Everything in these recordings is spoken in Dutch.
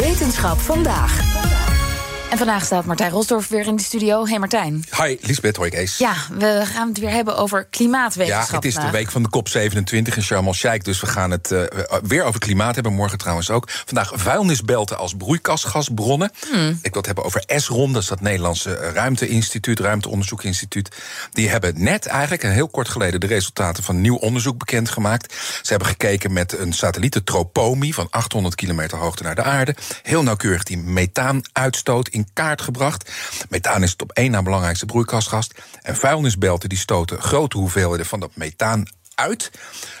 Wetenschap vandaag. En vandaag staat Martijn Rosdorf weer in de studio. Hey Martijn. Hi, Lisbeth, hoi Kees. Ja, we gaan het weer hebben over klimaatwetenschap. Ja, het is de week van de COP27 in Sharm el-Sheikh. Dus we gaan het eh, weer over klimaat hebben. Morgen trouwens ook. Vandaag vuilnisbelten als broeikasgasbronnen. Hmm. Ik wil het hebben over ESRON. Dat is dat Nederlandse eh, Ruimteinstituut, Ruimteonderzoekinstituut. Die hebben net eigenlijk, en heel kort geleden... de resultaten van nieuw onderzoek bekendgemaakt. Ze hebben gekeken met een satelliet, de Tropomi... van 800 kilometer hoogte naar de aarde. Heel nauwkeurig die methaanuitstoot in kaart gebracht. Methaan is het op één na belangrijkste broeikasgas. En vuilnisbelten die stoten grote hoeveelheden van dat methaan uit.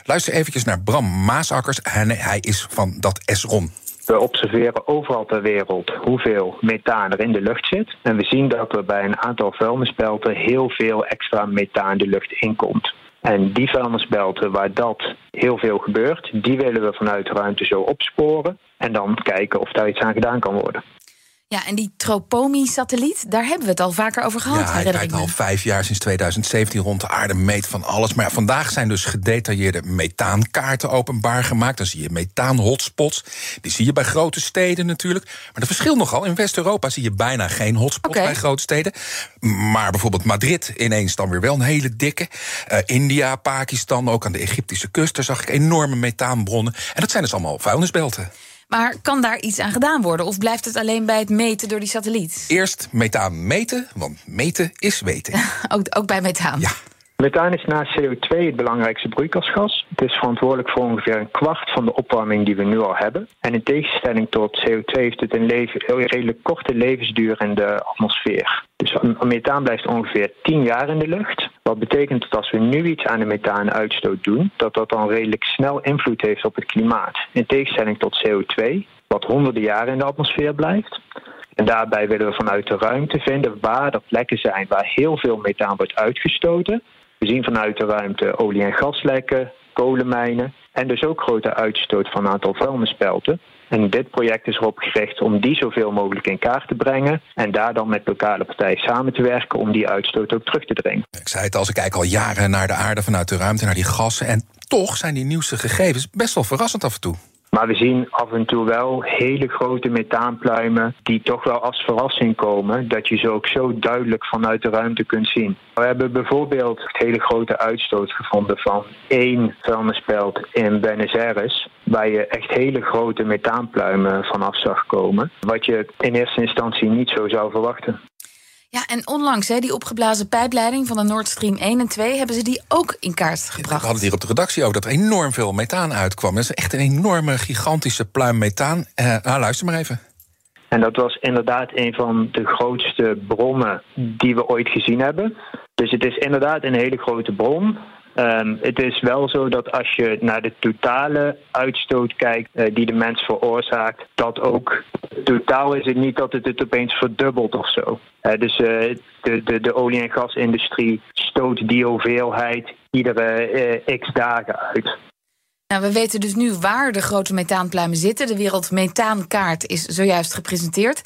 Luister eventjes naar Bram Maasakkers. Hij is van dat ESRON. We observeren overal ter wereld hoeveel methaan er in de lucht zit. En we zien dat er bij een aantal vuilnisbelten heel veel extra methaan de lucht inkomt. En die vuilnisbelten waar dat heel veel gebeurt, die willen we vanuit de ruimte zo opsporen. En dan kijken of daar iets aan gedaan kan worden. Ja, en die Tropomi-satelliet, daar hebben we het al vaker over gehad. Ja, hij kijkt al vijf jaar sinds 2017 rond de aarde, meet van alles. Maar ja, vandaag zijn dus gedetailleerde methaankaarten openbaar gemaakt. Dan zie je methaan-hotspots. Die zie je bij grote steden natuurlijk. Maar dat verschilt nogal. In West-Europa zie je bijna geen hotspots bij grote steden. Maar bijvoorbeeld Madrid ineens dan weer wel een hele dikke. Eh, India, Pakistan, ook aan de Egyptische kust. Daar zag ik enorme methaanbronnen. En dat zijn dus allemaal vuilnisbelten. Maar kan daar iets aan gedaan worden? Of blijft het alleen bij het meten door die satelliet? Eerst methaan meten, want meten is weten. Ook, ook bij methaan? Ja. Methaan is naast CO2 het belangrijkste broeikasgas. Het is verantwoordelijk voor ongeveer een kwart van de opwarming die we nu al hebben. En in tegenstelling tot CO2 heeft het een, leven, een redelijk korte levensduur in de atmosfeer. Dus methaan blijft ongeveer 10 jaar in de lucht. Wat betekent dat als we nu iets aan de methaanuitstoot doen, dat dat dan redelijk snel invloed heeft op het klimaat. In tegenstelling tot CO2, wat honderden jaren in de atmosfeer blijft. En daarbij willen we vanuit de ruimte vinden waar er plekken zijn waar heel veel methaan wordt uitgestoten. We zien vanuit de ruimte olie- en gaslekken, kolenmijnen en dus ook grote uitstoot van een aantal vuilnisbelten. En dit project is erop gericht om die zoveel mogelijk in kaart te brengen en daar dan met lokale partijen samen te werken om die uitstoot ook terug te dringen. Ik zei het al, ik kijk al jaren naar de aarde vanuit de ruimte, naar die gassen. En toch zijn die nieuwste gegevens best wel verrassend af en toe. Maar we zien af en toe wel hele grote methaanpluimen die toch wel als verrassing komen, dat je ze ook zo duidelijk vanuit de ruimte kunt zien. We hebben bijvoorbeeld hele grote uitstoot gevonden van één vuilnisbelt in Buenos Aires, waar je echt hele grote methaanpluimen vanaf zag komen, wat je in eerste instantie niet zo zou verwachten. Ja, en onlangs, hè, die opgeblazen pijpleiding van de Nord Stream 1 en 2... hebben ze die ook in kaart We gebracht. hadden het hier op de redactie over dat er enorm veel methaan uitkwam. Dat is echt een enorme, gigantische pluim methaan. Eh, nou, luister maar even. En dat was inderdaad een van de grootste bronnen die we ooit gezien hebben. Dus het is inderdaad een hele grote bron. Ehm, het is wel zo dat als je naar de totale uitstoot kijkt eh, die de mens veroorzaakt, dat ook totaal is het niet dat het het opeens verdubbelt of zo. Eh, dus eh, de, de, de olie- en gasindustrie stoot die hoeveelheid iedere x dagen uit. Nou, we weten dus nu waar de grote methaanpluimen zitten. De Wereld Methaankaart is zojuist gepresenteerd.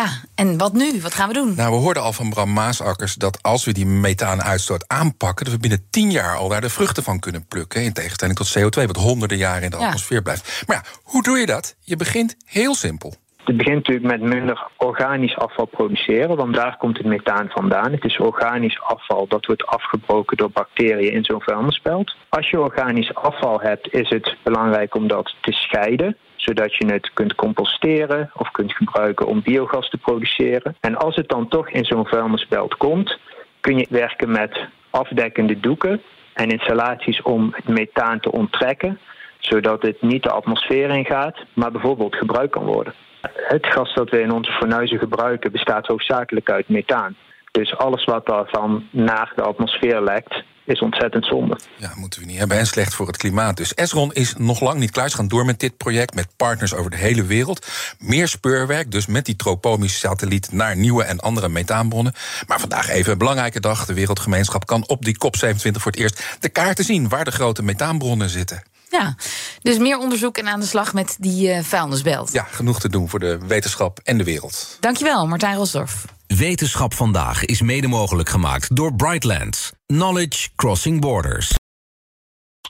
Ja, en wat nu? Wat gaan we doen? Nou, we hoorden al van Bram Maasakkers dat als we die methaanuitstoot aanpakken, dat we binnen tien jaar al daar de vruchten van kunnen plukken. In tegenstelling tot CO2, wat honderden jaren in de Ja. atmosfeer blijft. Maar ja, hoe doe je dat? Je begint heel simpel. Het begint natuurlijk met minder organisch afval produceren, want daar komt het methaan vandaan. Het is organisch afval dat wordt afgebroken door bacteriën in zo'n vuilnisbelt. Als je organisch afval hebt, is het belangrijk om dat te scheiden zodat je het kunt composteren of kunt gebruiken om biogas te produceren. En als het dan toch in zo'n vuilnisbelt komt, kun je werken met afdekkende doeken en installaties om het methaan te onttrekken, zodat het niet de atmosfeer ingaat, maar bijvoorbeeld gebruikt kan worden. Het gas dat we in onze fornuizen gebruiken bestaat hoofdzakelijk uit methaan. Dus alles wat daarvan naar de atmosfeer lekt, is ontzettend zonde. Ja, moeten we niet hebben. En slecht voor het klimaat. Dus Esron is nog lang niet klaar. Ze gaan door met dit project met partners over de hele wereld. Meer speurwerk, dus met die Tropomis-satelliet naar nieuwe en andere methaanbronnen. Maar vandaag even een belangrijke dag. De wereldgemeenschap kan op die COP27 voor het eerst de kaarten zien waar de grote methaanbronnen zitten. Ja, dus meer onderzoek en aan de slag met die uh, vuilnisbelt. Ja, genoeg te doen voor de wetenschap en de wereld. Dankjewel, Martijn Rosdorf. Wetenschap vandaag is mede mogelijk gemaakt door Brightlands. Knowledge Crossing Borders.